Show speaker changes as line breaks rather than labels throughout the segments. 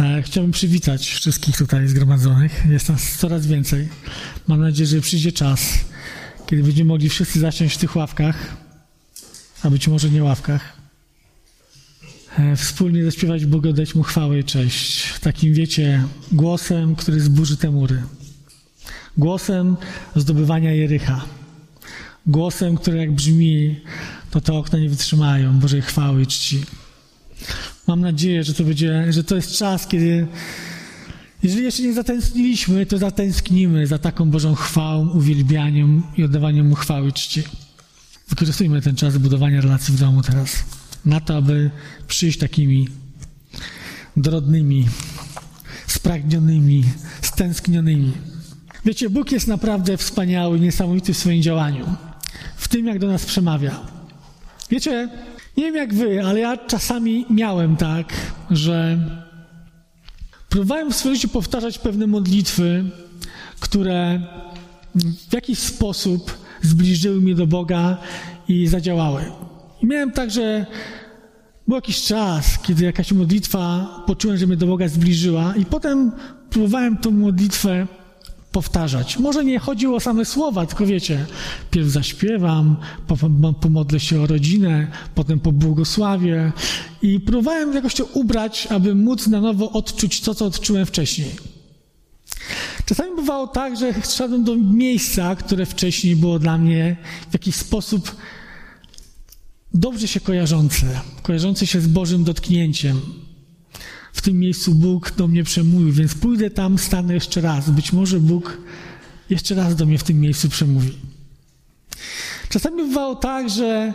E, chciałbym przywitać wszystkich tutaj zgromadzonych. Jest nas coraz więcej. Mam nadzieję, że przyjdzie czas, kiedy będziemy mogli wszyscy zasiąść w tych ławkach, a być może nie ławkach. E, wspólnie zaśpiewać Bogu, dać Mu chwałę i cześć. Takim, wiecie, głosem, który zburzy te mury. Głosem zdobywania Jericha. Głosem, który jak brzmi, to te okna nie wytrzymają Bożej chwały i czci. Mam nadzieję, że to będzie, że to jest czas, kiedy jeżeli jeszcze nie zatęskniliśmy, to zatęsknimy za taką Bożą chwałą, uwielbianiem i oddawaniem Mu chwały czci. Wykorzystujmy ten czas budowania relacji w domu teraz na to, aby przyjść takimi drodnymi, spragnionymi, stęsknionymi. Wiecie, Bóg jest naprawdę wspaniały, niesamowity w swoim działaniu, w tym, jak do nas przemawia. Wiecie, nie wiem jak wy, ale ja czasami miałem tak, że próbowałem w swoim życiu powtarzać pewne modlitwy, które w jakiś sposób zbliżyły mnie do Boga i zadziałały. I miałem tak, że był jakiś czas, kiedy jakaś modlitwa poczułem, że mnie do Boga zbliżyła, i potem próbowałem tą modlitwę powtarzać. Może nie chodziło o same słowa, tylko wiecie, pierw zaśpiewam, pomodlę się o rodzinę, potem pobłogosławię i próbowałem jakoś to ubrać, aby móc na nowo odczuć to, co odczułem wcześniej. Czasami bywało tak, że szedłem do miejsca, które wcześniej było dla mnie w jakiś sposób dobrze się kojarzące, kojarzące się z Bożym dotknięciem. W tym miejscu Bóg do mnie przemówił, więc pójdę tam, stanę jeszcze raz. Być może Bóg jeszcze raz do mnie w tym miejscu przemówi. Czasami bywało tak, że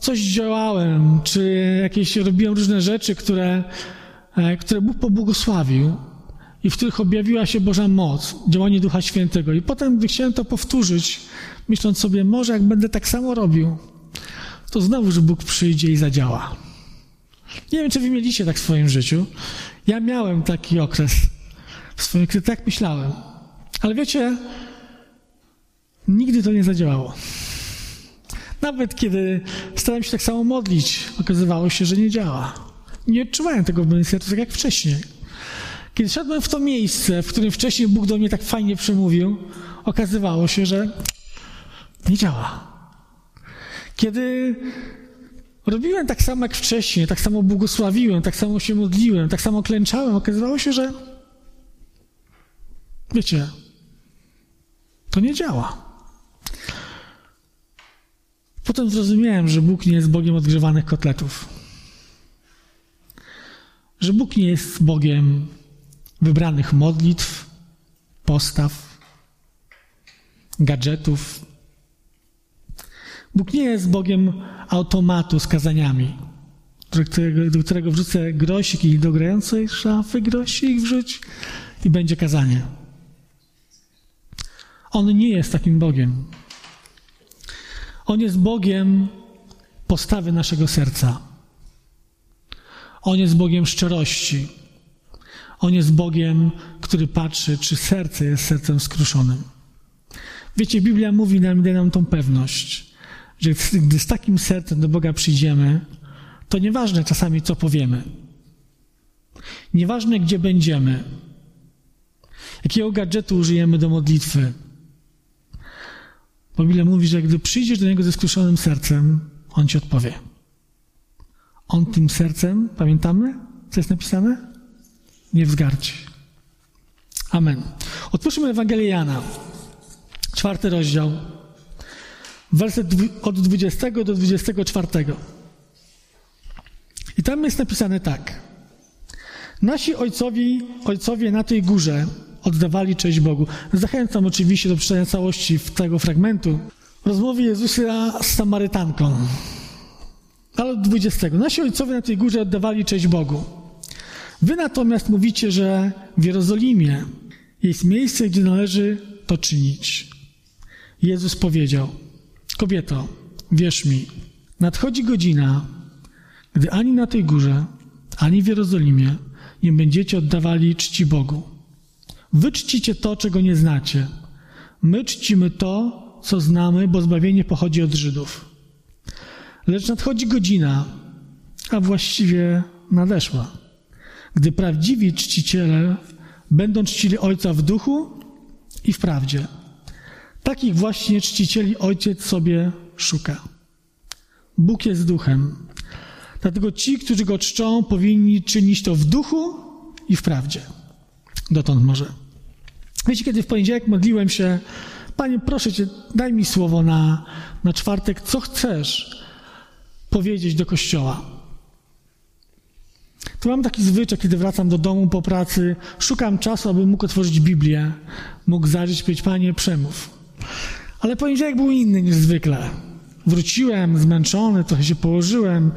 coś działałem, czy jakieś robiłem różne rzeczy, które, e, które Bóg pobłogosławił i w których objawiła się Boża moc, działanie Ducha Świętego. I potem, gdy chciałem to powtórzyć, myśląc sobie, może jak będę tak samo robił, to znowu, że Bóg przyjdzie i zadziała. Nie wiem, czy wy mieliście tak w swoim życiu. Ja miałem taki okres w swoim, kiedy tak myślałem. Ale wiecie, nigdy to nie zadziałało. Nawet kiedy starałem się tak samo modlić, okazywało się, że nie działa. Nie odczuwałem tego sercu tak jak wcześniej. Kiedy szedłem w to miejsce, w którym wcześniej Bóg do mnie tak fajnie przemówił, okazywało się, że nie działa. Kiedy robiłem tak samo jak wcześniej, tak samo błogosławiłem, tak samo się modliłem, tak samo klęczałem, okazywało się, że wiecie, to nie działa. Potem zrozumiałem, że Bóg nie jest Bogiem odgrzewanych kotletów. Że Bóg nie jest Bogiem wybranych modlitw, postaw, gadżetów, Bóg nie jest Bogiem automatu z kazaniami, do którego, do którego wrzucę grosik i do grającej szafy grosik wrzuć i będzie kazanie. On nie jest takim Bogiem. On jest Bogiem postawy naszego serca. On jest Bogiem szczerości. On jest Bogiem, który patrzy, czy serce jest sercem skruszonym. Wiecie, Biblia mówi nam, daje nam tą pewność, że gdy z takim sercem do Boga przyjdziemy, to nieważne czasami, co powiemy. Nieważne, gdzie będziemy. Jakiego gadżetu użyjemy do modlitwy. Biblia mówi, że gdy przyjdziesz do Niego ze skruszonym sercem, On Ci odpowie. On tym sercem, pamiętamy, co jest napisane? Nie wzgarci. Amen. Otwórzmy Ewangelię Jana, czwarty rozdział werset od 20 do 24. I tam jest napisane tak. Nasi ojcowi, ojcowie na tej górze oddawali cześć Bogu. Zachęcam oczywiście do przeczytania całości tego fragmentu. Rozmowy Jezusa z Samarytanką. Ale od 20. Nasi ojcowie na tej górze oddawali cześć Bogu. Wy natomiast mówicie, że w Jerozolimie jest miejsce, gdzie należy to czynić. Jezus powiedział – Kobieto, wierz mi, nadchodzi godzina, gdy ani na tej górze, ani w Jerozolimie nie będziecie oddawali czci Bogu. Wy czcicie to, czego nie znacie. My czcimy to, co znamy, bo zbawienie pochodzi od Żydów. Lecz nadchodzi godzina, a właściwie nadeszła, gdy prawdziwi czciciele będą czcili Ojca w duchu i w prawdzie. Takich właśnie czcicieli Ojciec sobie szuka. Bóg jest duchem. Dlatego ci, którzy go czczą, powinni czynić to w duchu i w prawdzie. Dotąd może. Wiecie, kiedy w poniedziałek modliłem się, Panie, proszę Cię, daj mi słowo na, na czwartek, co chcesz powiedzieć do kościoła. To mam taki zwyczaj, kiedy wracam do domu po pracy, szukam czasu, aby mógł otworzyć Biblię, mógł zajrzeć powiedzieć, Panie, przemów. Ale poniedziałek był inny niż zwykle. Wróciłem zmęczony, trochę się położyłem.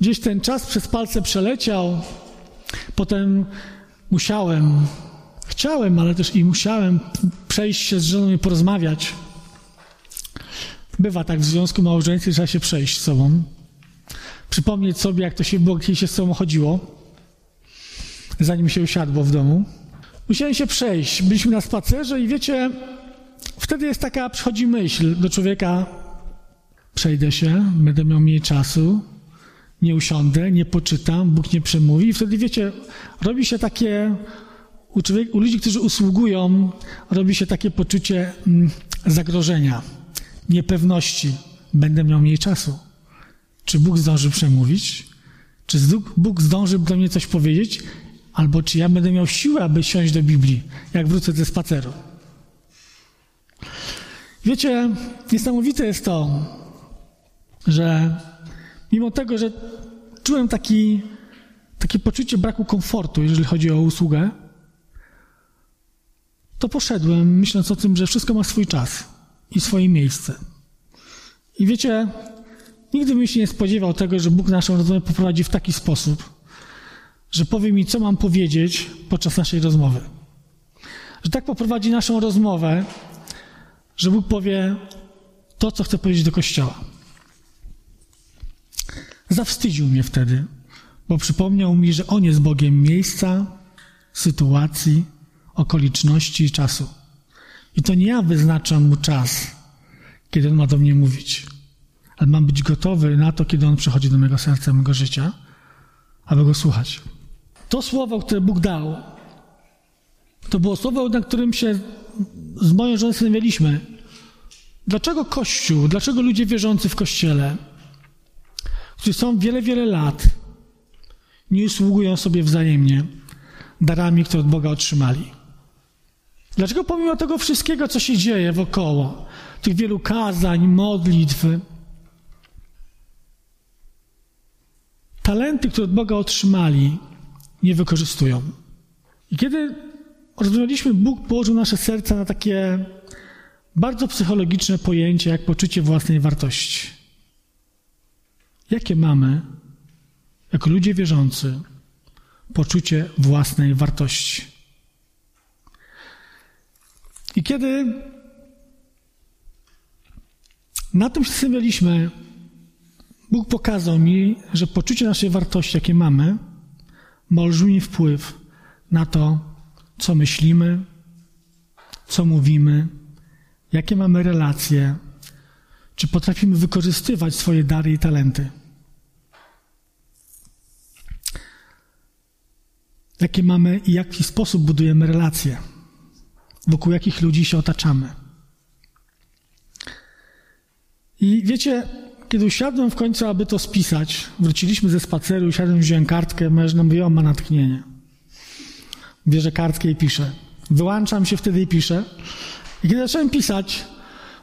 Gdzieś ten czas przez palce przeleciał. Potem musiałem, chciałem, ale też i musiałem przejść się z żoną i porozmawiać. Bywa tak w związku małżeńskim, trzeba się przejść z sobą. Przypomnieć sobie, jak to się było, kiedy się z sobą chodziło, zanim się usiadło w domu. Musiałem się przejść. Byliśmy na spacerze i wiecie, wtedy jest taka, przychodzi myśl do człowieka, przejdę się, będę miał mniej czasu, nie usiądę, nie poczytam, Bóg nie przemówi. I wtedy, wiecie, robi się takie, u, człowiek, u ludzi, którzy usługują, robi się takie poczucie mm, zagrożenia, niepewności. Będę miał mniej czasu. Czy Bóg zdąży przemówić? Czy Bóg zdąży do mnie coś powiedzieć? Albo czy ja będę miał siłę, aby siąść do Biblii, jak wrócę ze spaceru? Wiecie, niesamowite jest to, że mimo tego, że czułem taki, takie poczucie braku komfortu, jeżeli chodzi o usługę, to poszedłem, myśląc o tym, że wszystko ma swój czas i swoje miejsce. I wiecie, nigdy bym się nie spodziewał tego, że Bóg naszą rozmowę poprowadzi w taki sposób, że powie mi, co mam powiedzieć podczas naszej rozmowy. Że tak poprowadzi naszą rozmowę, że Bóg powie to, co chce powiedzieć do Kościoła. Zawstydził mnie wtedy, bo przypomniał mi, że On jest Bogiem miejsca, sytuacji, okoliczności i czasu. I to nie ja wyznaczam Mu czas, kiedy On ma do mnie mówić, ale mam być gotowy na to, kiedy On przychodzi do mego serca, mego życia, aby Go słuchać. To słowo, które Bóg dał, to było słowo, na którym się z moją żoną zastanawialiśmy. Dlaczego Kościół, dlaczego ludzie wierzący w Kościele którzy są wiele, wiele lat, nie usługują sobie wzajemnie darami, które od Boga otrzymali. Dlaczego pomimo tego wszystkiego, co się dzieje wokoło, tych wielu kazań, modlitw, talenty, które od Boga otrzymali, nie wykorzystują? I kiedy rozmawialiśmy, Bóg położył nasze serca na takie bardzo psychologiczne pojęcie, jak poczucie własnej wartości. Jakie mamy, jako ludzie wierzący, poczucie własnej wartości? I kiedy na tym się zastanawialiśmy, Bóg pokazał mi, że poczucie naszej wartości, jakie mamy, ma olbrzymi wpływ na to, co myślimy, co mówimy, jakie mamy relacje, czy potrafimy wykorzystywać swoje dary i talenty. jakie mamy i jaki sposób budujemy relacje, wokół jakich ludzi się otaczamy. I wiecie, kiedy usiadłem w końcu, aby to spisać, wróciliśmy ze spaceru, usiadłem, wziąłem kartkę, moja żona mówi, o, ma natchnienie. Bierze kartkę i piszę. Wyłączam się wtedy i piszę. I kiedy zacząłem pisać,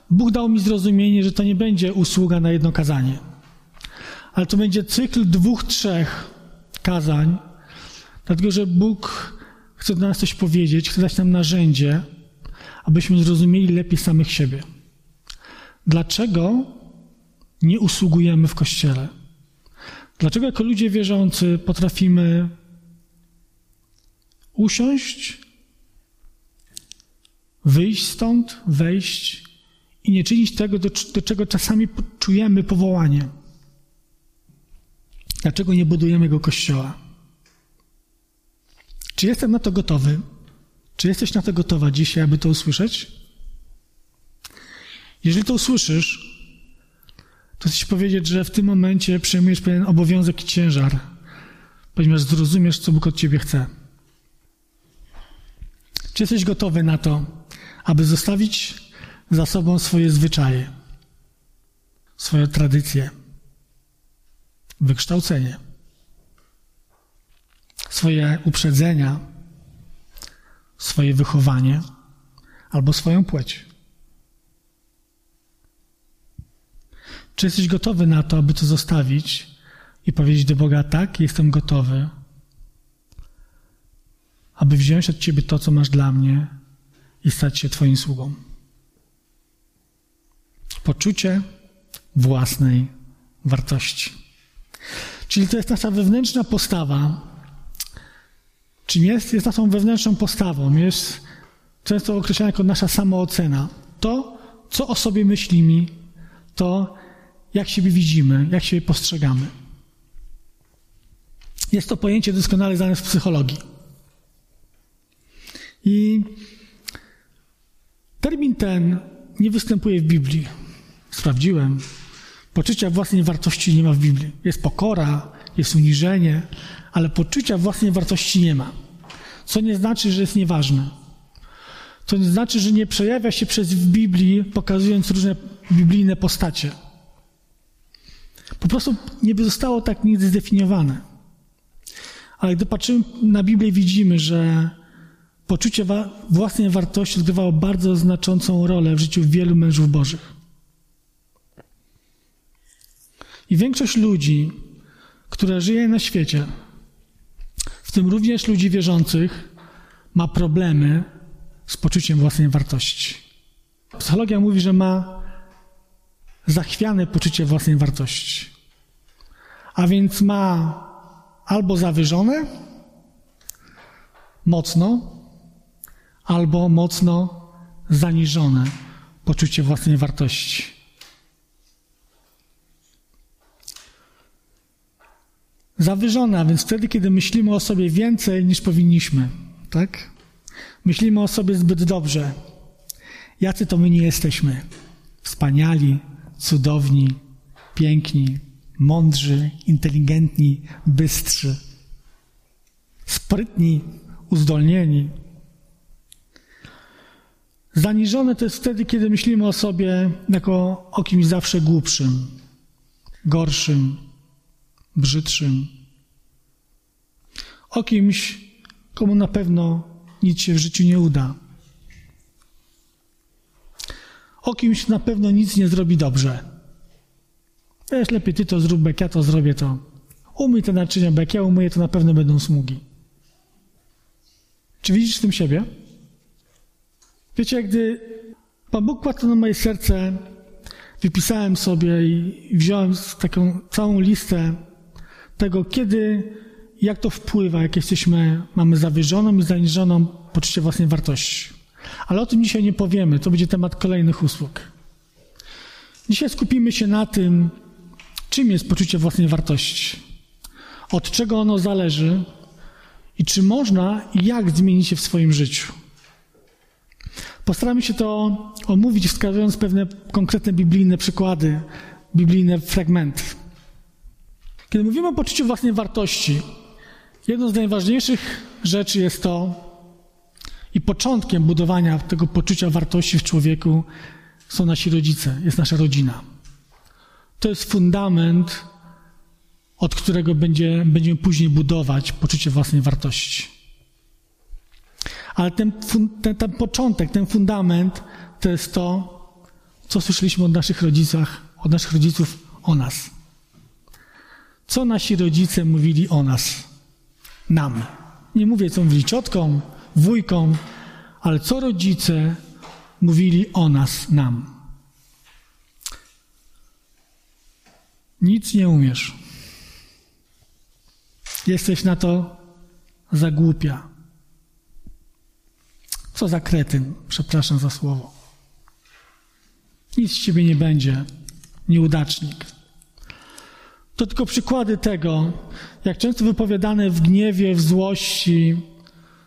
Bóg dał mi zrozumienie, że to nie będzie usługa na jedno kazanie, ale to będzie cykl dwóch, trzech kazań, Dlatego, że Bóg chce do nas coś powiedzieć, chce dać nam narzędzie, abyśmy zrozumieli lepiej samych siebie. Dlaczego nie usługujemy w kościele? Dlaczego jako ludzie wierzący potrafimy usiąść, wyjść stąd, wejść i nie czynić tego, do, do czego czasami czujemy powołanie? Dlaczego nie budujemy go kościoła? Czy jestem na to gotowy? Czy jesteś na to gotowa dzisiaj, aby to usłyszeć? Jeżeli to usłyszysz, to chcę ci powiedzieć, że w tym momencie przejmujesz pewien obowiązek i ciężar ponieważ zrozumiesz, co Bóg od ciebie chce. Czy jesteś gotowy na to, aby zostawić za sobą swoje zwyczaje, swoje tradycje, wykształcenie, swoje uprzedzenia, swoje wychowanie albo swoją płeć? Czy jesteś gotowy na to, aby to zostawić i powiedzieć do Boga: Tak, jestem gotowy, aby wziąć od Ciebie to, co masz dla mnie i stać się Twoim sługą? Poczucie własnej wartości. Czyli to jest nasza wewnętrzna postawa. Czym jest? Jest naszą wewnętrzną postawą. Jest często określana jako nasza samoocena. To, co o sobie myślimy, to, jak siebie widzimy, jak siebie postrzegamy. Jest to pojęcie doskonale znane w psychologii. I termin ten nie występuje w Biblii. Sprawdziłem. Poczucia własnej wartości nie ma w Biblii. Jest pokora, jest uniżenie, ale poczucia własnej wartości nie ma. Co nie znaczy, że jest nieważne. To nie znaczy, że nie przejawia się przez w Biblii, pokazując różne biblijne postacie. Po prostu nie zostało tak nigdy zdefiniowane. Ale gdy patrzymy na Biblię, widzimy, że poczucie wa własnej wartości odgrywało bardzo znaczącą rolę w życiu wielu mężów bożych. I większość ludzi, która żyje na świecie, w tym również ludzi wierzących, ma problemy z poczuciem własnej wartości. Psychologia mówi, że ma zachwiane poczucie własnej wartości. A więc ma albo zawyżone, mocno, albo mocno zaniżone poczucie własnej wartości. Zawyżone, a więc wtedy, kiedy myślimy o sobie więcej niż powinniśmy, tak? Myślimy o sobie zbyt dobrze. Jacy to my nie jesteśmy? Wspaniali, cudowni, piękni, mądrzy, inteligentni, bystrzy, sprytni, uzdolnieni. Zaniżone to jest wtedy, kiedy myślimy o sobie jako o kimś zawsze głupszym, gorszym, brzydszym. O kimś, komu na pewno nic się w życiu nie uda. O kimś na pewno nic nie zrobi dobrze. Wiesz, lepiej ty to zrób, jak ja to zrobię, to umyj te naczynia, jak ja umyję, to na pewno będą smugi. Czy widzisz w tym siebie? Wiecie, gdy Pan Bóg kładł na moje serce, wypisałem sobie i wziąłem taką całą listę tego, kiedy, jak to wpływa, jak jesteśmy, mamy zawyżoną i zaniżoną poczucie własnej wartości. Ale o tym dzisiaj nie powiemy, to będzie temat kolejnych usług. Dzisiaj skupimy się na tym, czym jest poczucie własnej wartości, od czego ono zależy i czy można i jak zmienić się w swoim życiu. Postaramy się to omówić, wskazując pewne konkretne biblijne przykłady, biblijne fragmenty. Kiedy mówimy o poczuciu własnej wartości, jedną z najważniejszych rzeczy jest to, i początkiem budowania tego poczucia wartości w człowieku są nasi rodzice, jest nasza rodzina. To jest fundament, od którego będzie, będziemy później budować poczucie własnej wartości. Ale ten, ten, ten początek, ten fundament to jest to, co słyszeliśmy od naszych rodziców, od naszych rodziców o nas. Co nasi rodzice mówili o nas? Nam. Nie mówię, co mówili ciotkom, wujkom, ale co rodzice mówili o nas, nam. Nic nie umiesz. Jesteś na to za głupia. Co za kretyn, przepraszam za słowo. Nic z ciebie nie będzie, nieudacznik. To tylko przykłady tego, jak często wypowiadane w gniewie, w złości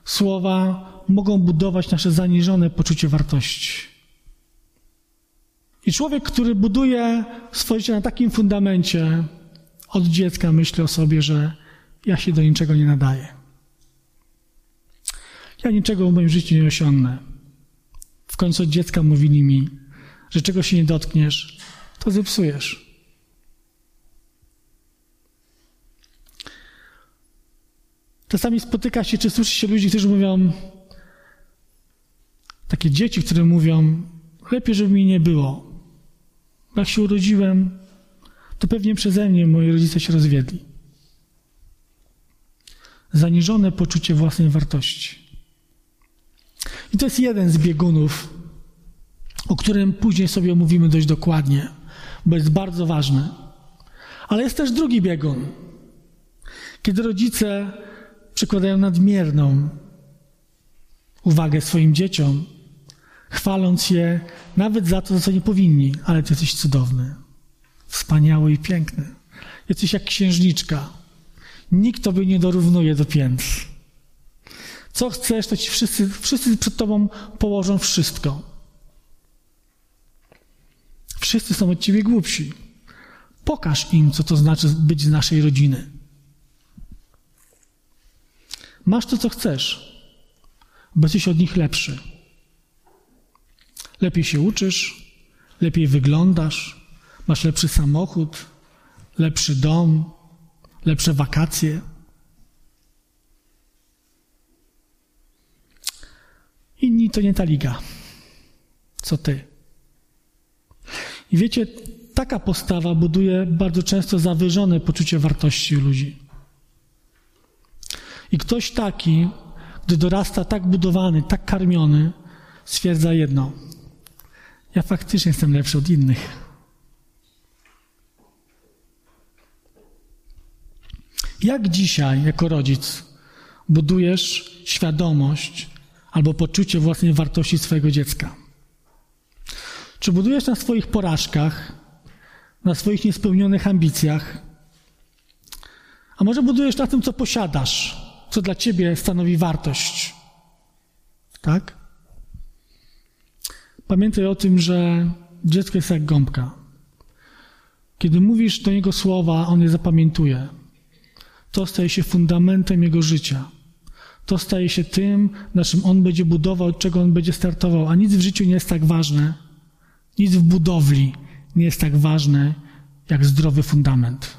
słowa mogą budować nasze zaniżone poczucie wartości. I człowiek, który buduje swoje życie na takim fundamencie, od dziecka myśli o sobie, że ja się do niczego nie nadaję. Ja niczego w moim życiu nie osiągnę. W końcu od dziecka mówili mi, że czego się nie dotkniesz, to zepsujesz. Czasami spotyka się, czy słyszy się ludzi, którzy mówią, takie dzieci, które mówią, lepiej, żeby mi nie było. Jak się urodziłem, to pewnie przeze mnie moi rodzice się rozwiedli. Zaniżone poczucie własnej wartości. I to jest jeden z biegunów, o którym później sobie omówimy dość dokładnie, bo jest bardzo ważny. Ale jest też drugi biegun, kiedy rodzice przykładają nadmierną uwagę swoim dzieciom, chwaląc je nawet za to, za co nie powinni, ale ty jesteś cudowny, wspaniały i piękny. Jesteś jak księżniczka. Nikt tobie nie dorównuje do pięt. Co chcesz, to ci wszyscy, wszyscy przed tobą położą wszystko. Wszyscy są od ciebie głupsi. Pokaż im, co to znaczy być z naszej rodziny. Masz to, co chcesz, bo jesteś od nich lepszy. Lepiej się uczysz, lepiej wyglądasz, masz lepszy samochód, lepszy dom, lepsze wakacje. Inni to nie ta liga, co ty. I wiecie, taka postawa buduje bardzo często zawyżone poczucie wartości ludzi. I ktoś taki, gdy dorasta tak budowany, tak karmiony, stwierdza jedno: Ja faktycznie jestem lepszy od innych. Jak dzisiaj, jako rodzic, budujesz świadomość albo poczucie własnej wartości swojego dziecka? Czy budujesz na swoich porażkach, na swoich niespełnionych ambicjach? A może budujesz na tym, co posiadasz, co dla ciebie stanowi wartość? Tak? Pamiętaj o tym, że dziecko jest jak gąbka. Kiedy mówisz do niego słowa, on je zapamiętuje. To staje się fundamentem jego życia. To staje się tym, na czym on będzie budował, od czego on będzie startował. A nic w życiu nie jest tak ważne, nic w budowli nie jest tak ważne, jak zdrowy fundament.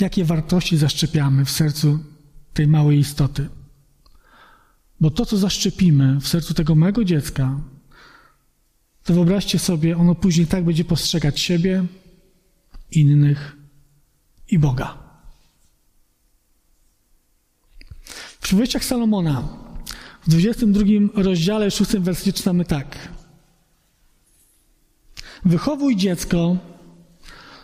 Jakie wartości zaszczepiamy w sercu tej małej istoty? Bo to, co zaszczepimy w sercu tego małego dziecka, to wyobraźcie sobie, ono później tak będzie postrzegać siebie, innych i Boga. W przypowieściach Salomona w 22 rozdziale 6 wersji czytamy tak. Wychowuj dziecko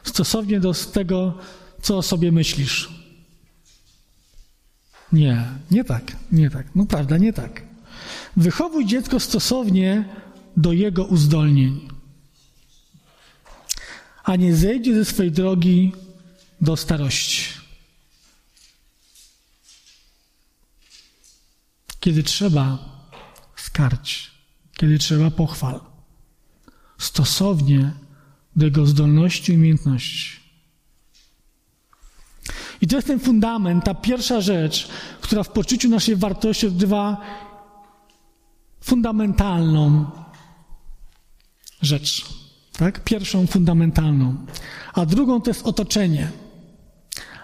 stosownie do tego, co o sobie myślisz. Nie, nie tak, nie tak. No prawda, nie tak. Wychowuj dziecko stosownie do jego uzdolnień, a nie zejdzie ze swej drogi do starości. Kiedy trzeba, skarć, kiedy trzeba, pochwal. Stosownie do jego zdolności i umiejętności. I to jest ten fundament, ta pierwsza rzecz, która w poczuciu naszej wartości odgrywa fundamentalną rzecz. Tak? Pierwszą fundamentalną. A drugą to jest otoczenie.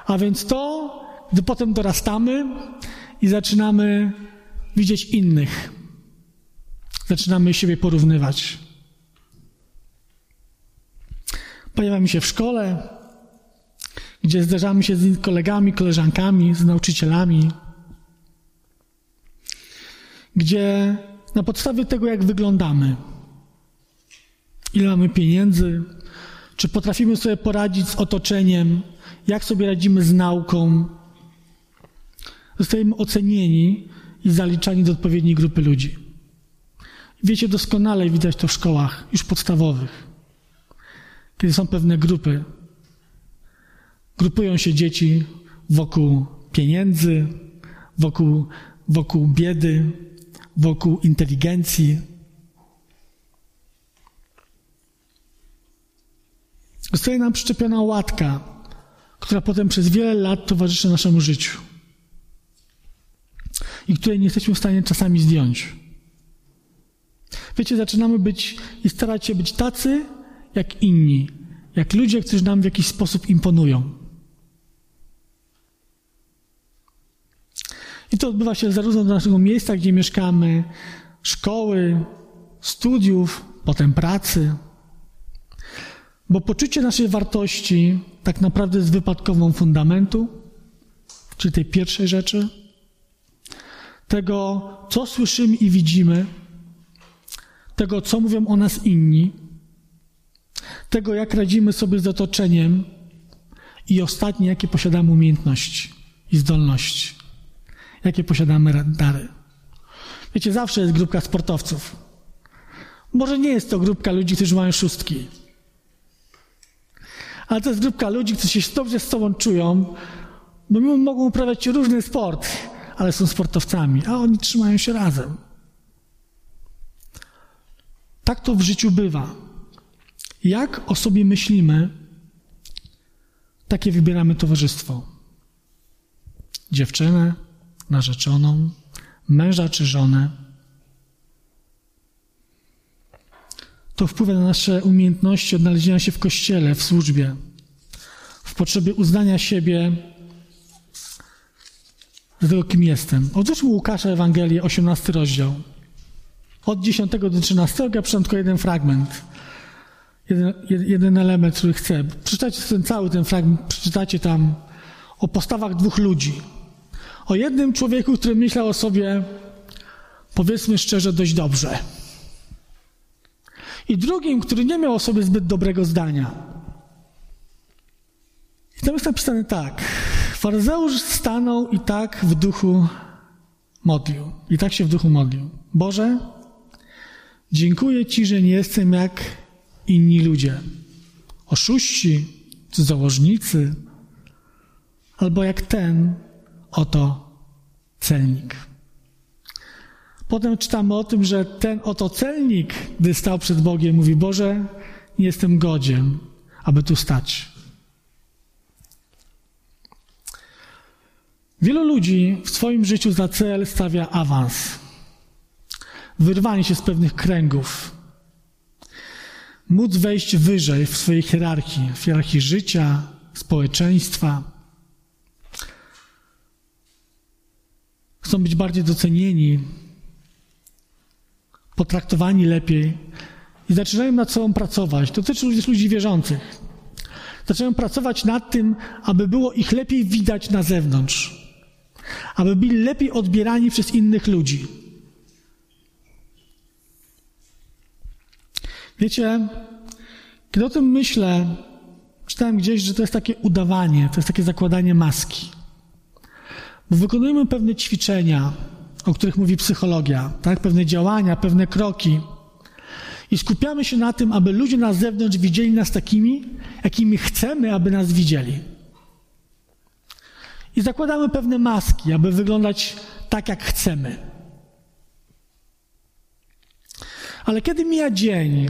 A więc to, gdy potem dorastamy i zaczynamy widzieć innych, zaczynamy siebie porównywać. Pojawiamy się w szkole, gdzie zderzamy się z kolegami, koleżankami, z nauczycielami, gdzie na podstawie tego, jak wyglądamy, ile mamy pieniędzy, czy potrafimy sobie poradzić z otoczeniem, jak sobie radzimy z nauką, zostajemy ocenieni i zaliczani do odpowiedniej grupy ludzi. Wiecie doskonale, widać to w szkołach już podstawowych, kiedy są pewne grupy, Grupują się dzieci wokół pieniędzy, wokół, wokół biedy, wokół inteligencji. Zostaje nam przyczepiona łatka, która potem przez wiele lat towarzyszy naszemu życiu i której nie jesteśmy w stanie czasami zdjąć. Wiecie, zaczynamy być i starać się być tacy jak inni, jak ludzie, którzy nam w jakiś sposób imponują. I to odbywa się zarówno do naszego miejsca, gdzie mieszkamy, szkoły, studiów, potem pracy. Bo poczucie naszej wartości tak naprawdę jest wypadkową fundamentu, czy tej pierwszej rzeczy, tego, co słyszymy i widzimy, tego, co mówią o nas inni, tego, jak radzimy sobie z otoczeniem. I ostatnie, jakie posiadamy umiejętności i zdolności, jakie posiadamy dary. Wiecie, zawsze jest grupka sportowców. Może nie jest to grupka ludzi, którzy mają szóstki, ale to jest grupka ludzi, którzy się dobrze z sobą czują, bo mimo mogą uprawiać różny sport, ale są sportowcami, a oni trzymają się razem. Tak to w życiu bywa. Jak o sobie myślimy, takie wybieramy towarzystwo. Dziewczynę, narzeczoną, męża czy żonę. To wpływa na nasze umiejętności odnalezienia się w kościele, w służbie, w potrzebie uznania siebie z tego, kim jestem. Odrzućmy Łukasza Ewangelię, 18 rozdział. Od 10 do 13, ja przeczytam tylko jeden fragment. Jeden, jeden element, który chcę. Przeczytajcie ten cały ten fragment, przeczytacie tam o postawach dwóch ludzi. O jednym człowieku, który myślał o sobie, powiedzmy szczerze, dość dobrze. I drugim, który nie miał o sobie zbyt dobrego zdania. I tam jest napisane tak. Faryzeusz stanął i tak w duchu modlił. I tak się w duchu modlił. Boże, dziękuję Ci, że nie jestem jak inni ludzie. Oszuści, założnicy, albo jak ten oto celnik. Potem czytamy o tym, że ten oto celnik, gdy stał przed Bogiem, mówi: Boże, nie jestem godzien, aby tu stać. Wielu ludzi w swoim życiu za cel stawia awans, wyrwanie się z pewnych kręgów, móc wejść wyżej w swojej hierarchii, w hierarchii życia, społeczeństwa. Chcą być bardziej docenieni, potraktowani lepiej i zaczynają nad sobą pracować. To dotyczy również ludzi wierzących. Zaczynają pracować nad tym, aby było ich lepiej widać na zewnątrz aby byli lepiej odbierani przez innych ludzi. Wiecie, kiedy o tym myślę, czytałem gdzieś, że to jest takie udawanie, to jest takie zakładanie maski. Bo wykonujemy pewne ćwiczenia, o których mówi psychologia, tak? pewne działania, pewne kroki. I skupiamy się na tym, aby ludzie na zewnątrz widzieli nas takimi, jakimi chcemy, aby nas widzieli. I zakładamy pewne maski, aby wyglądać tak, jak chcemy. Ale kiedy mija dzień,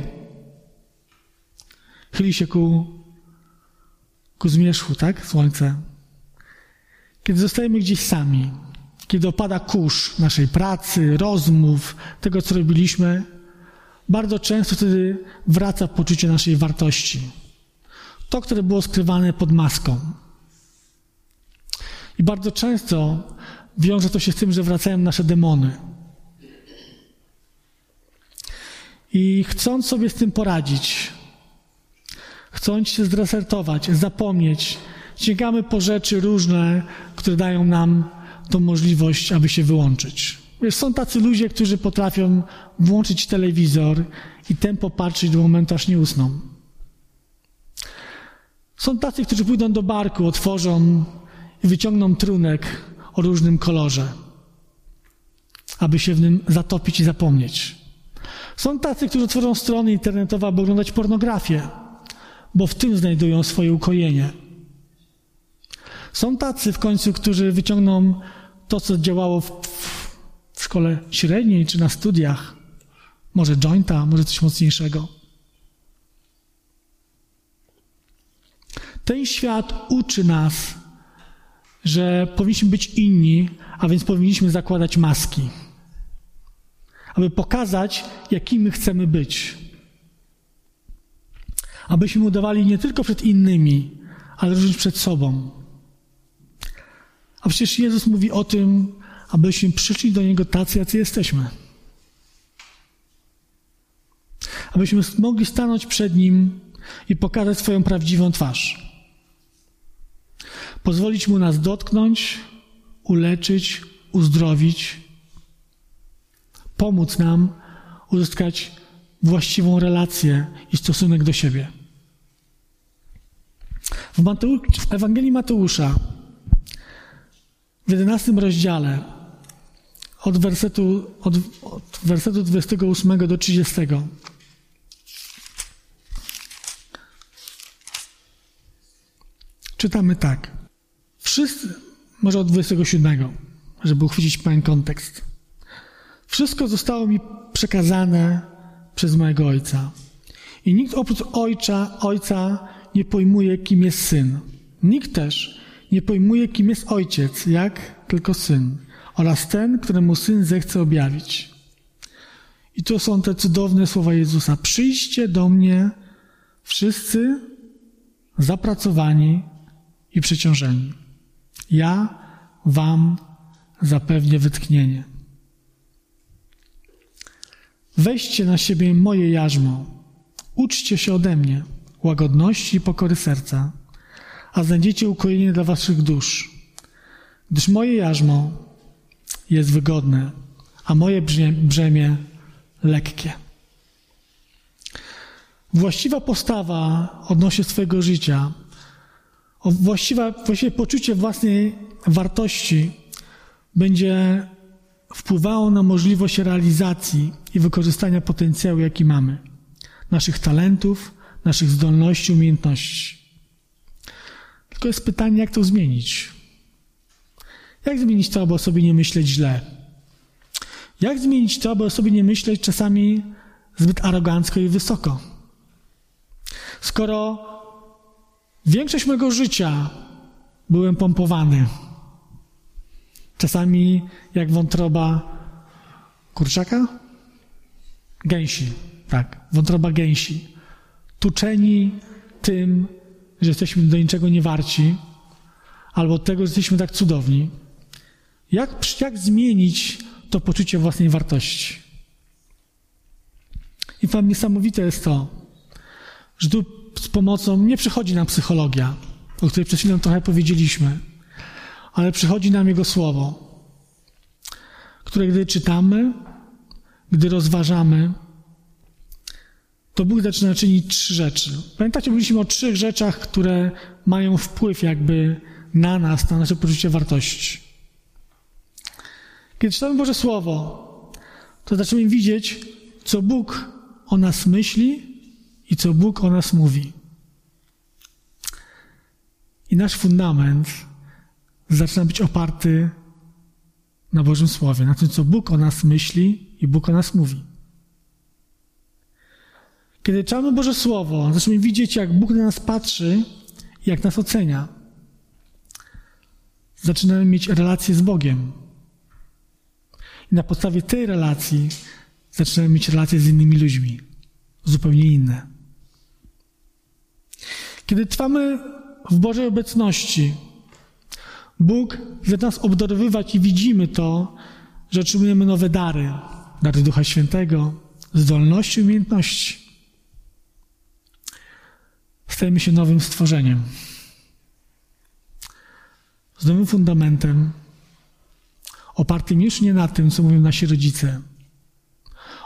chyli się ku, ku zmierzchu, tak? Słońce. Kiedy zostajemy gdzieś sami, kiedy opada kurz naszej pracy, rozmów, tego, co robiliśmy, bardzo często wtedy wraca poczucie naszej wartości. To, które było skrywane pod maską. I bardzo często wiąże to się z tym, że wracają nasze demony. I chcąc sobie z tym poradzić, chcąc się zresertować, zapomnieć, sięgamy po rzeczy różne, które dają nam tą możliwość, aby się wyłączyć. Wiesz, są tacy ludzie, którzy potrafią włączyć telewizor i tempo patrzeć do momentu, aż nie usną. Są tacy, którzy pójdą do barku, otworzą i wyciągną trunek o różnym kolorze, aby się w nim zatopić i zapomnieć. Są tacy, którzy tworzą strony internetowe, aby oglądać pornografię, bo w tym znajdują swoje ukojenie. Są tacy w końcu, którzy wyciągną to, co działało w, w szkole średniej czy na studiach, może jointa, może coś mocniejszego. Ten świat uczy nas, że powinniśmy być inni, a więc powinniśmy zakładać maski, aby pokazać, jakimi chcemy być. Abyśmy udawali nie tylko przed innymi, ale również przed sobą. A przecież Jezus mówi o tym, abyśmy przyszli do Niego tacy, jacy jesteśmy. Abyśmy mogli stanąć przed Nim i pokazać swoją prawdziwą twarz. Pozwolić Mu nas dotknąć, uleczyć, uzdrowić, pomóc nam uzyskać właściwą relację i stosunek do siebie. W, w Ewangelii Mateusza w 11 rozdziale od wersetu, od, od wersetu 28 do 30 czytamy tak. Wszyscy, może od 27, żeby uchwycić pełen kontekst. Wszystko zostało mi przekazane przez mojego Ojca. I nikt oprócz Ojca, Ojca nie pojmuje, kim jest Syn. Nikt też nie pojmuje, kim jest Ojciec, jak tylko Syn. Oraz ten, któremu Syn zechce objawić. I to są te cudowne słowa Jezusa. Przyjdźcie do mnie wszyscy zapracowani i przeciążeni. Ja wam zapewnię wytchnienie. Weźcie na siebie moje jarzmo, uczcie się ode mnie łagodności i pokory serca, a znajdziecie ukojenie dla waszych dusz. Gdyż moje jarzmo jest wygodne, a moje brzemię lekkie. Właściwa postawa odnośnie swojego życia, właściwe, właściwe poczucie własnej wartości będzie wpływało na możliwość realizacji i wykorzystania potencjału, jaki mamy, naszych talentów, naszych zdolności, umiejętności. Tylko jest pytanie, jak to zmienić? Jak zmienić to, aby o sobie nie myśleć źle? Jak zmienić to, aby o sobie nie myśleć czasami zbyt arogancko i wysoko? Skoro większość mojego życia byłem pompowany, czasami jak wątroba kurczaka? Gęsi, tak, wątroba gęsi tuczeni tym, że jesteśmy do niczego nie warci, albo tego, że jesteśmy tak cudowni. Jak, jak zmienić to poczucie własnej wartości? I wam niesamowite jest to, że tu z pomocą nie przychodzi nam psychologia, o której przed chwilą trochę powiedzieliśmy, ale przychodzi nam Jego Słowo, które gdy czytamy, gdy rozważamy, to Bóg zaczyna czynić trzy rzeczy. Pamiętacie, mówiliśmy o trzech rzeczach, które mają wpływ jakby na nas, na nasze poczucie wartości. Kiedy czytamy Boże Słowo, to zaczynamy widzieć, co Bóg o nas myśli i co Bóg o nas mówi. I nasz fundament zaczyna być oparty na Bożym Słowie, na tym, co Bóg o nas myśli i Bóg o nas mówi. Kiedy czytamy Boże Słowo, zaczniemy widzieć, jak Bóg na nas patrzy jak nas ocenia. Zaczynamy mieć relację z Bogiem. I na podstawie tej relacji zaczynamy mieć relacje z innymi ludźmi, zupełnie inne. Kiedy trwamy w Bożej obecności, Bóg chce nas obdarowywać i widzimy to, że otrzymujemy nowe dary, dary Ducha Świętego, zdolności, umiejętności stajemy się nowym stworzeniem. Z nowym fundamentem, opartym już nie na tym, co mówią nasi rodzice.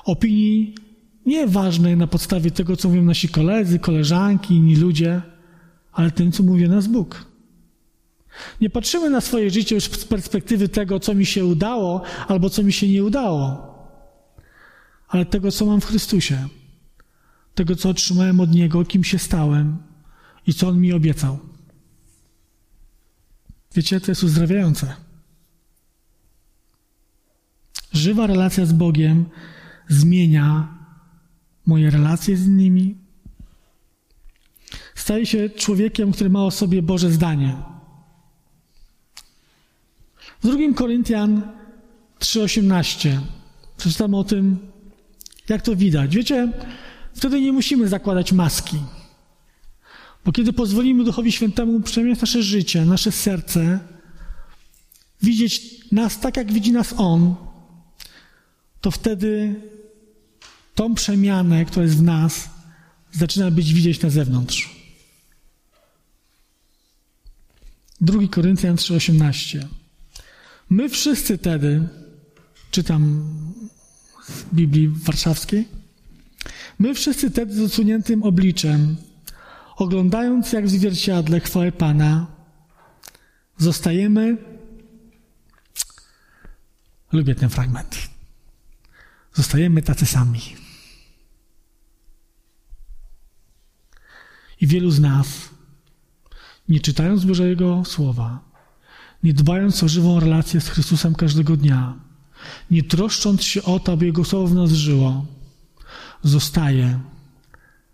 Opinii nie ważnej na podstawie tego, co mówią nasi koledzy, koleżanki, inni ludzie, ale tym, co mówi nas Bóg. Nie patrzymy na swoje życie już z perspektywy tego, co mi się udało albo co mi się nie udało, ale tego, co mam w Chrystusie tego, co otrzymałem od Niego, kim się stałem i co On mi obiecał. Wiecie, to jest uzdrawiające. Żywa relacja z Bogiem zmienia moje relacje z innymi, Staje się człowiekiem, który ma o sobie Boże zdanie. W 2 Koryntian 3,18 przeczytamy o tym, jak to widać. Wiecie, wtedy nie musimy zakładać maski. Bo kiedy pozwolimy Duchowi Świętemu przemieniać nasze życie, nasze serce, widzieć nas tak, jak widzi nas On, to wtedy tą przemianę, która jest w nas, zaczyna być widzieć na zewnątrz. 2 Koryntian 3,18 My wszyscy wtedy, czytam z Biblii Warszawskiej, my wszyscy wtedy z odsuniętym obliczem, oglądając jak w zwierciadle chwałę Pana, zostajemy. Lubię ten fragment. Zostajemy tacy sami. I wielu z nas, nie czytając Bożego Słowa, nie dbając o żywą relację z Chrystusem każdego dnia, nie troszcząc się o to, aby Jego Słowo w nas żyło, zostaje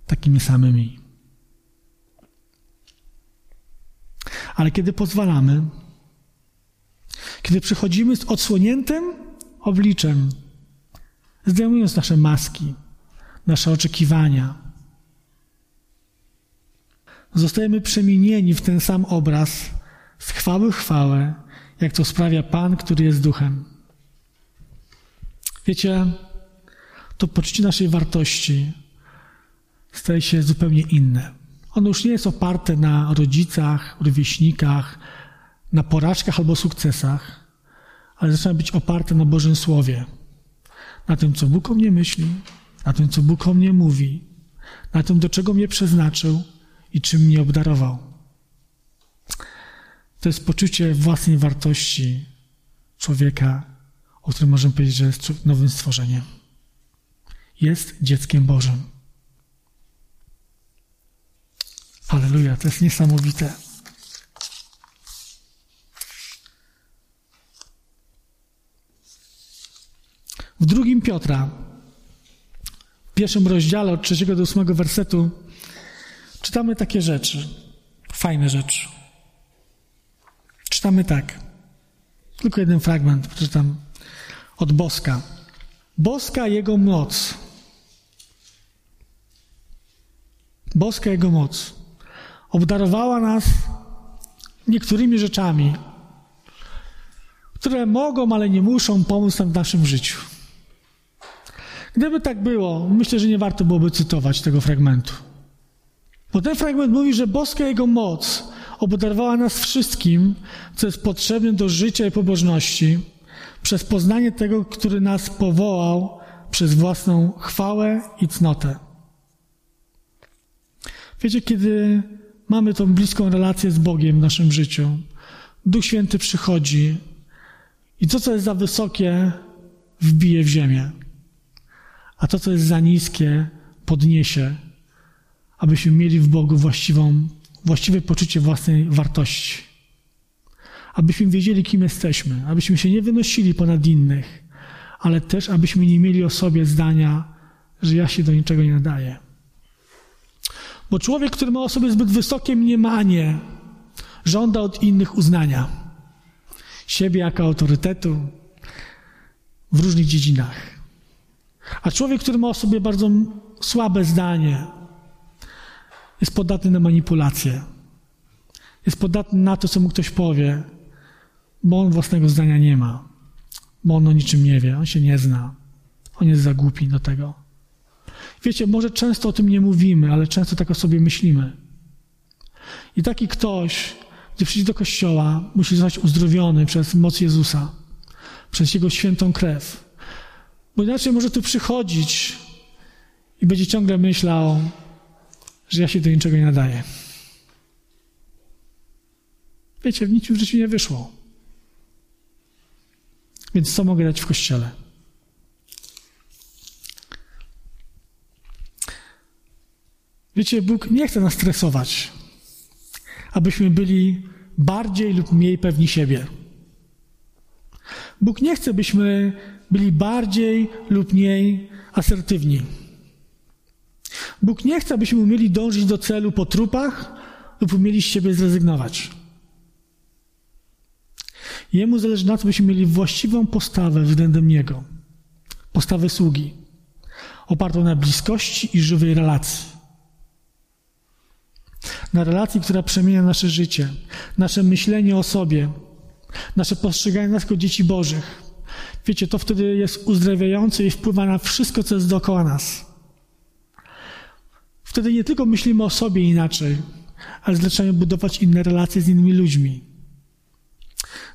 takimi samymi. Ale kiedy pozwalamy, kiedy przychodzimy z odsłoniętym obliczem, zdejmując nasze maski, nasze oczekiwania, zostajemy przemienieni w ten sam obraz z chwały chwałę, jak to sprawia Pan, który jest duchem. Wiecie, to poczucie naszej wartości staje się zupełnie inne. Ono już nie jest oparte na rodzicach, rówieśnikach, na porażkach albo sukcesach, ale zaczyna być oparte na Bożym Słowie, na tym, co Bóg o mnie myśli, na tym, co Bóg o mnie mówi, na tym, do czego mnie przeznaczył i czym mnie obdarował. To jest poczucie własnej wartości człowieka, o którym możemy powiedzieć, że jest nowym stworzeniem. Jest dzieckiem Bożym. Halleluja, to jest niesamowite. W drugim Piotra, w pierwszym rozdziale od trzeciego do ósmego wersetu, czytamy takie rzeczy, fajne rzeczy. Czytamy tak. Tylko jeden fragment przeczytam od Boska. Boska Jego moc. Boska Jego moc obdarowała nas niektórymi rzeczami, które mogą, ale nie muszą pomóc nam w naszym życiu. Gdyby tak było, myślę, że nie warto byłoby cytować tego fragmentu. Bo ten fragment mówi, że boska Jego moc obdarowała nas wszystkim, co jest potrzebne do życia i pobożności, przez poznanie tego, który nas powołał przez własną chwałę i cnotę. Wiecie, kiedy mamy tą bliską relację z Bogiem w naszym życiu, Duch Święty przychodzi i to, co jest za wysokie, wbije w ziemię, a to, co jest za niskie, podniesie, abyśmy mieli w Bogu właściwą właściwe poczucie własnej wartości. Abyśmy wiedzieli, kim jesteśmy, abyśmy się nie wynosili ponad innych, ale też abyśmy nie mieli o sobie zdania, że ja się do niczego nie nadaję. Bo człowiek, który ma o sobie zbyt wysokie mniemanie, żąda od innych uznania. Siebie jako autorytetu w różnych dziedzinach. A człowiek, który ma o sobie bardzo słabe zdanie, jest podatny na manipulację. Jest podatny na to, co mu ktoś powie, bo on własnego zdania nie ma. Bo on o niczym nie wie, on się nie zna. On jest za głupi do tego. Wiecie, może często o tym nie mówimy, ale często tak o sobie myślimy. I taki ktoś, gdy przyjdzie do kościoła, musi zostać uzdrowiony przez moc Jezusa, przez Jego świętą krew. Bo inaczej może tu przychodzić i będzie ciągle myślał, że ja się do niczego nie nadaję. Wiecie, w niczym życiu nie wyszło. Więc co mogę dać w kościele? Wiecie, Bóg nie chce nas stresować, abyśmy byli bardziej lub mniej pewni siebie. Bóg nie chce, byśmy byli bardziej lub mniej asertywni. Bóg nie chce, abyśmy umieli dążyć do celu po trupach lub umieli z siebie zrezygnować. Jemu zależy na to, byśmy mieli właściwą postawę względem Niego. Postawę sługi, opartą na bliskości i żywej relacji. Na relacji, która przemienia nasze życie, nasze myślenie o sobie, nasze postrzeganie nas jako dzieci Bożych. Wiecie, to wtedy jest uzdrawiające i wpływa na wszystko, co jest dookoła nas. Wtedy nie tylko myślimy o sobie inaczej, ale zaczynamy budować inne relacje z innymi ludźmi.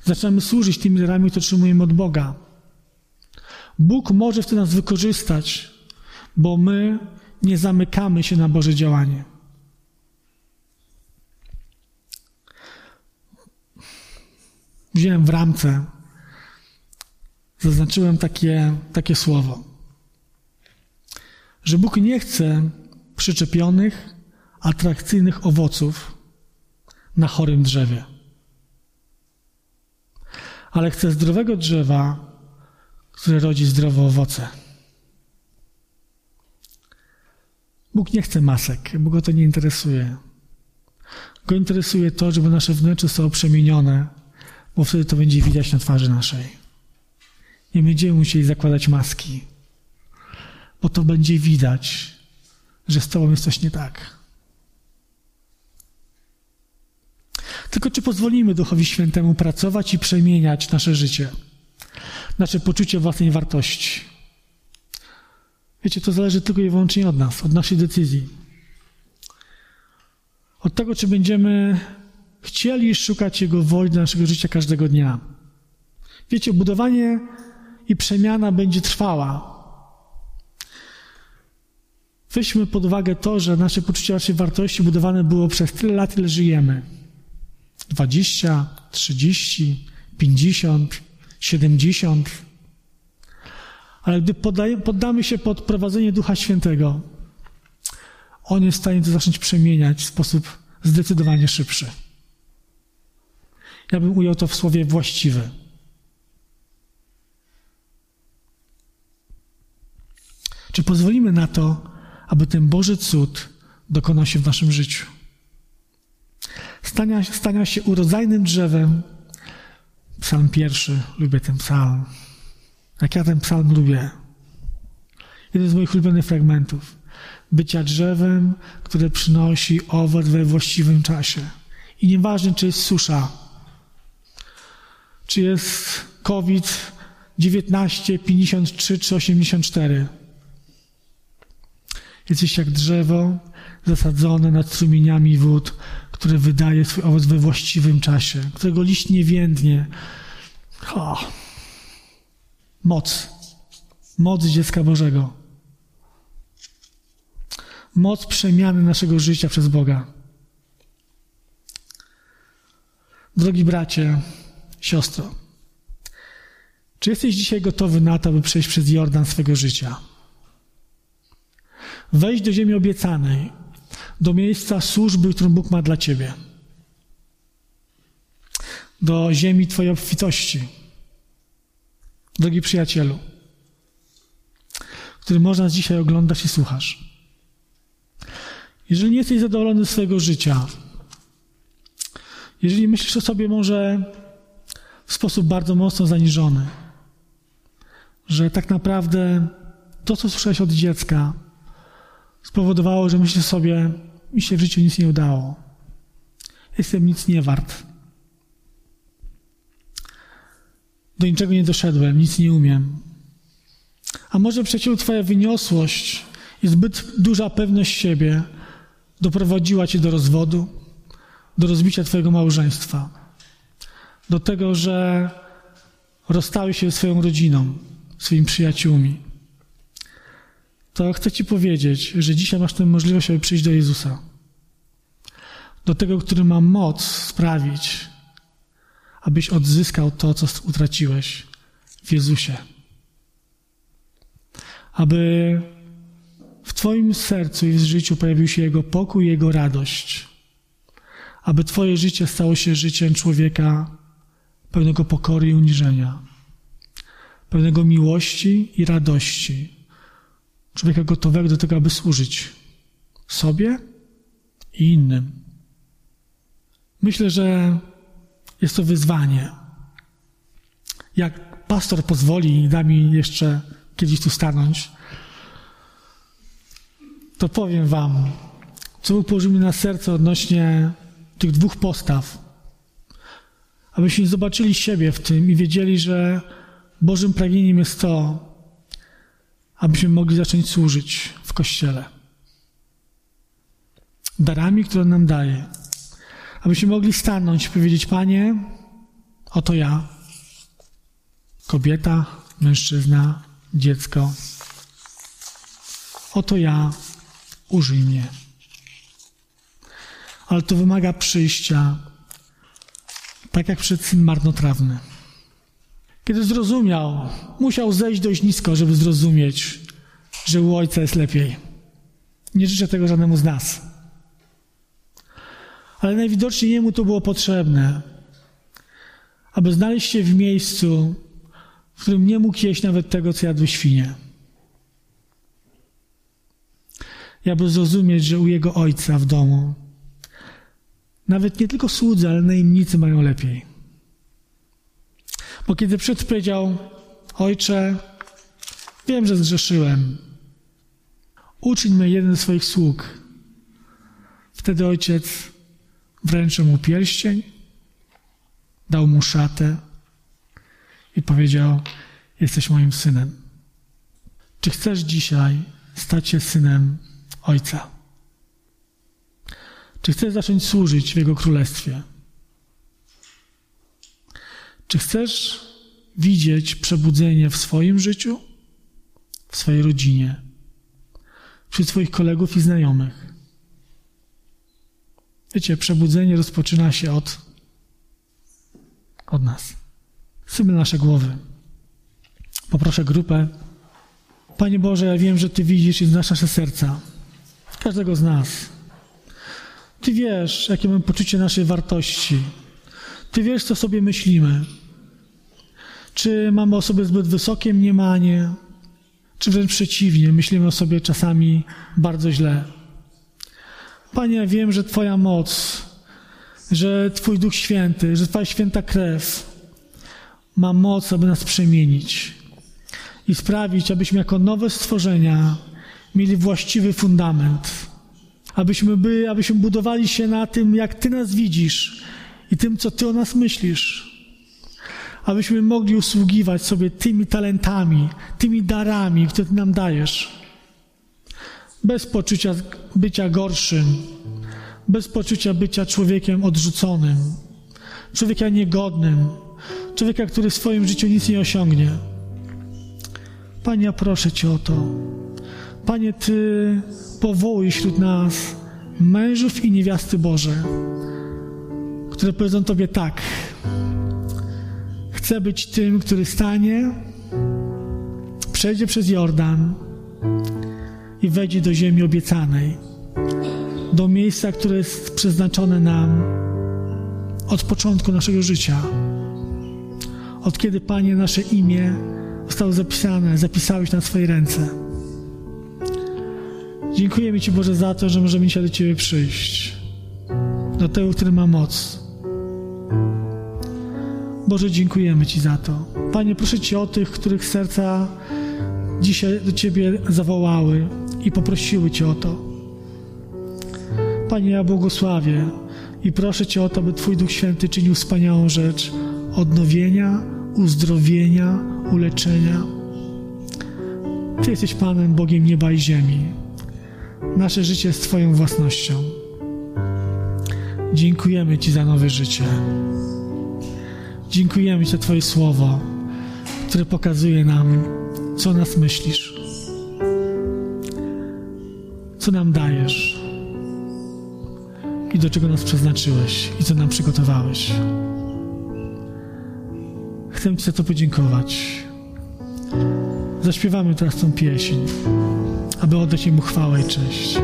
Zaczynamy służyć tymi darami, które otrzymujemy od Boga. Bóg może wtedy nas wykorzystać, bo my nie zamykamy się na Boże działanie. Wziąłem w ramce, zaznaczyłem takie, takie słowo, że Bóg nie chce przyczepionych, atrakcyjnych owoców na chorym drzewie. Ale chce zdrowego drzewa, które rodzi zdrowe owoce. Bóg nie chce masek, Bóg go to nie interesuje. Go interesuje to, żeby nasze wnętrze zostało przemienione, bo wtedy to będzie widać na twarzy naszej. Nie będziemy musieli zakładać maski, bo to będzie widać, że z Tobą jest coś nie tak. Tylko czy pozwolimy Duchowi Świętemu pracować i przemieniać nasze życie, nasze poczucie własnej wartości? Wiecie, to zależy tylko i wyłącznie od nas, od naszej decyzji. Od tego, czy będziemy chcieli szukać Jego woli dla naszego życia każdego dnia. Wiecie, budowanie i przemiana będzie trwała. Weźmy pod uwagę to, że nasze poczucie naszej wartości budowane było przez tyle lat, ile żyjemy. 20, 30, 50, 70. Ale gdy poddamy się pod prowadzenie Ducha Świętego, On jest w stanie to zacząć przemieniać w sposób zdecydowanie szybszy. Ja bym ujął to w słowie właściwy. Czy pozwolimy na to, aby ten Boży cud dokonał się w naszym życiu? Stania, stania się urodzajnym drzewem. Psalm pierwszy, lubię ten psalm. Jak ja ten psalm lubię. Jeden z moich ulubionych fragmentów. Bycia drzewem, które przynosi owoc we właściwym czasie. I nieważne, czy jest susza, czy jest COVID-19, 53 czy 84. Jesteś jak drzewo zasadzone nad strumieniami wód, które wydaje swój owoc we właściwym czasie, którego liść nie więdnie. O, moc. Moc dziecka Bożego. Moc przemiany naszego życia przez Boga. Drogi bracie, siostro, czy jesteś dzisiaj gotowy na to, by przejść przez Jordan swego życia? Wejść do ziemi obiecanej, do miejsca służby, którą Bóg ma dla Ciebie. Do ziemi Twojej obfitości. Drogi przyjacielu, który można dzisiaj oglądać i słuchasz. Jeżeli nie jesteś zadowolony z swojego życia, jeżeli myślisz o sobie może w sposób bardzo mocno zaniżony, że tak naprawdę to, co słyszałeś od dziecka, spowodowało, że myślisz sobie, mi się w życiu nic nie udało. Jestem nic nie wart. Do niczego nie doszedłem, nic nie umiem. A może przecież Twoja wyniosłość i zbyt duża pewność siebie doprowadziła Cię do rozwodu, do rozbicia Twojego małżeństwa, do tego, że rozstałeś się ze swoją rodziną, swoimi przyjaciółmi to chcę Ci powiedzieć, że dzisiaj masz tę możliwość, aby przyjść do Jezusa. Do tego, który ma moc sprawić, abyś odzyskał to, co utraciłeś w Jezusie. Aby w Twoim sercu i w życiu pojawił się Jego pokój Jego radość. Aby Twoje życie stało się życiem człowieka pełnego pokory i uniżenia, pełnego miłości i radości, człowieka gotowego do tego, aby służyć. sobie i innym. Myślę, że jest to wyzwanie. Jak pastor pozwoli i da mi jeszcze kiedyś tu stanąć, to powiem Wam, co Bóg położył mi na serce odnośnie tych dwóch postaw. Abyśmy zobaczyli siebie w tym i wiedzieli, że Bożym pragnieniem jest to, abyśmy mogli zacząć służyć w Kościele. Darami, które nam daje. Abyśmy mogli stanąć i powiedzieć, Panie, oto ja, kobieta, mężczyzna, dziecko, oto ja, użyj mnie. Ale to wymaga przyjścia, tak jak przed syn marnotrawny. Kiedy zrozumiał, musiał zejść dość nisko, żeby zrozumieć, że u ojca jest lepiej. Nie życzę tego żadnemu z nas. Ale najwidoczniej jemu to było potrzebne, aby znaleźć się w miejscu, w którym nie mógł jeść nawet tego, co jadły świnie. I aby zrozumieć, że u jego ojca w domu nawet nie tylko słudzy, ale najemnicy mają lepiej. Bo kiedy przed powiedział, Ojcze, wiem, że zgrzeszyłem, uczyń mnie jeden z swoich sług. Wtedy ojciec wręczył mu pierścień, dał mu szatę i powiedział, jesteś moim synem. Czy chcesz dzisiaj stać się synem Ojca? Czy chcesz zacząć służyć w Jego Królestwie? Czy chcesz widzieć przebudzenie w swoim życiu, w swojej rodzinie, wśród swoich kolegów i znajomych? Wiecie, przebudzenie rozpoczyna się od, od nas. Symy nasze głowy. Poproszę grupę. Panie Boże, ja wiem, że Ty widzisz i znasz nasze serca. Każdego z nas. Ty wiesz, jakie mamy poczucie naszej wartości. Ty wiesz, co sobie myślimy. Czy mamy o sobie zbyt wysokie mniemanie, czy wręcz przeciwnie, myślimy o sobie czasami bardzo źle. Panie, wiem, że Twoja moc, że Twój Duch Święty, że Twoja święta krew ma moc, aby nas przemienić i sprawić, abyśmy jako nowe stworzenia mieli właściwy fundament. Abyśmy, byli, abyśmy budowali się na tym, jak Ty nas widzisz i tym, co Ty o nas myślisz. Abyśmy mogli usługiwać sobie tymi talentami, tymi darami, które Ty nam dajesz. Bez poczucia bycia gorszym, bez poczucia bycia człowiekiem odrzuconym, człowieka niegodnym, człowieka, który w swoim życiu nic nie osiągnie. Panie, ja proszę Cię o to. Panie, Ty powołuj wśród nas mężów i niewiasty Boże, które powiedzą Tobie tak. Chcę być tym, który stanie, przejdzie przez Jordan i wejdzie do ziemi obiecanej, do miejsca, które jest przeznaczone nam od początku naszego życia. Od kiedy, Panie, nasze imię zostało zapisane, zapisałeś na swoje ręce. Dziękujemy Ci, Boże, za to, że możemy dzisiaj do Ciebie przyjść. Do tego, który ma moc. Boże, dziękujemy Ci za to. Panie, proszę Cię o tych, których serca dzisiaj do Ciebie zawołały i poprosiły Cię o to. Panie, ja błogosławię i proszę Cię o to, by Twój Duch Święty czynił wspaniałą rzecz odnowienia, uzdrowienia, uleczenia. Ty jesteś Panem, Bogiem nieba i ziemi. Nasze życie jest Twoją własnością. Dziękujemy Ci za nowe życie. Dziękujemy Ci za Twoje słowo, które pokazuje nam, co nas myślisz, co nam dajesz i do czego nas przeznaczyłeś i co nam przygotowałeś. Chcę Ci za to podziękować. Zaśpiewamy teraz tą pieśń, aby oddać Mu chwałę i cześć.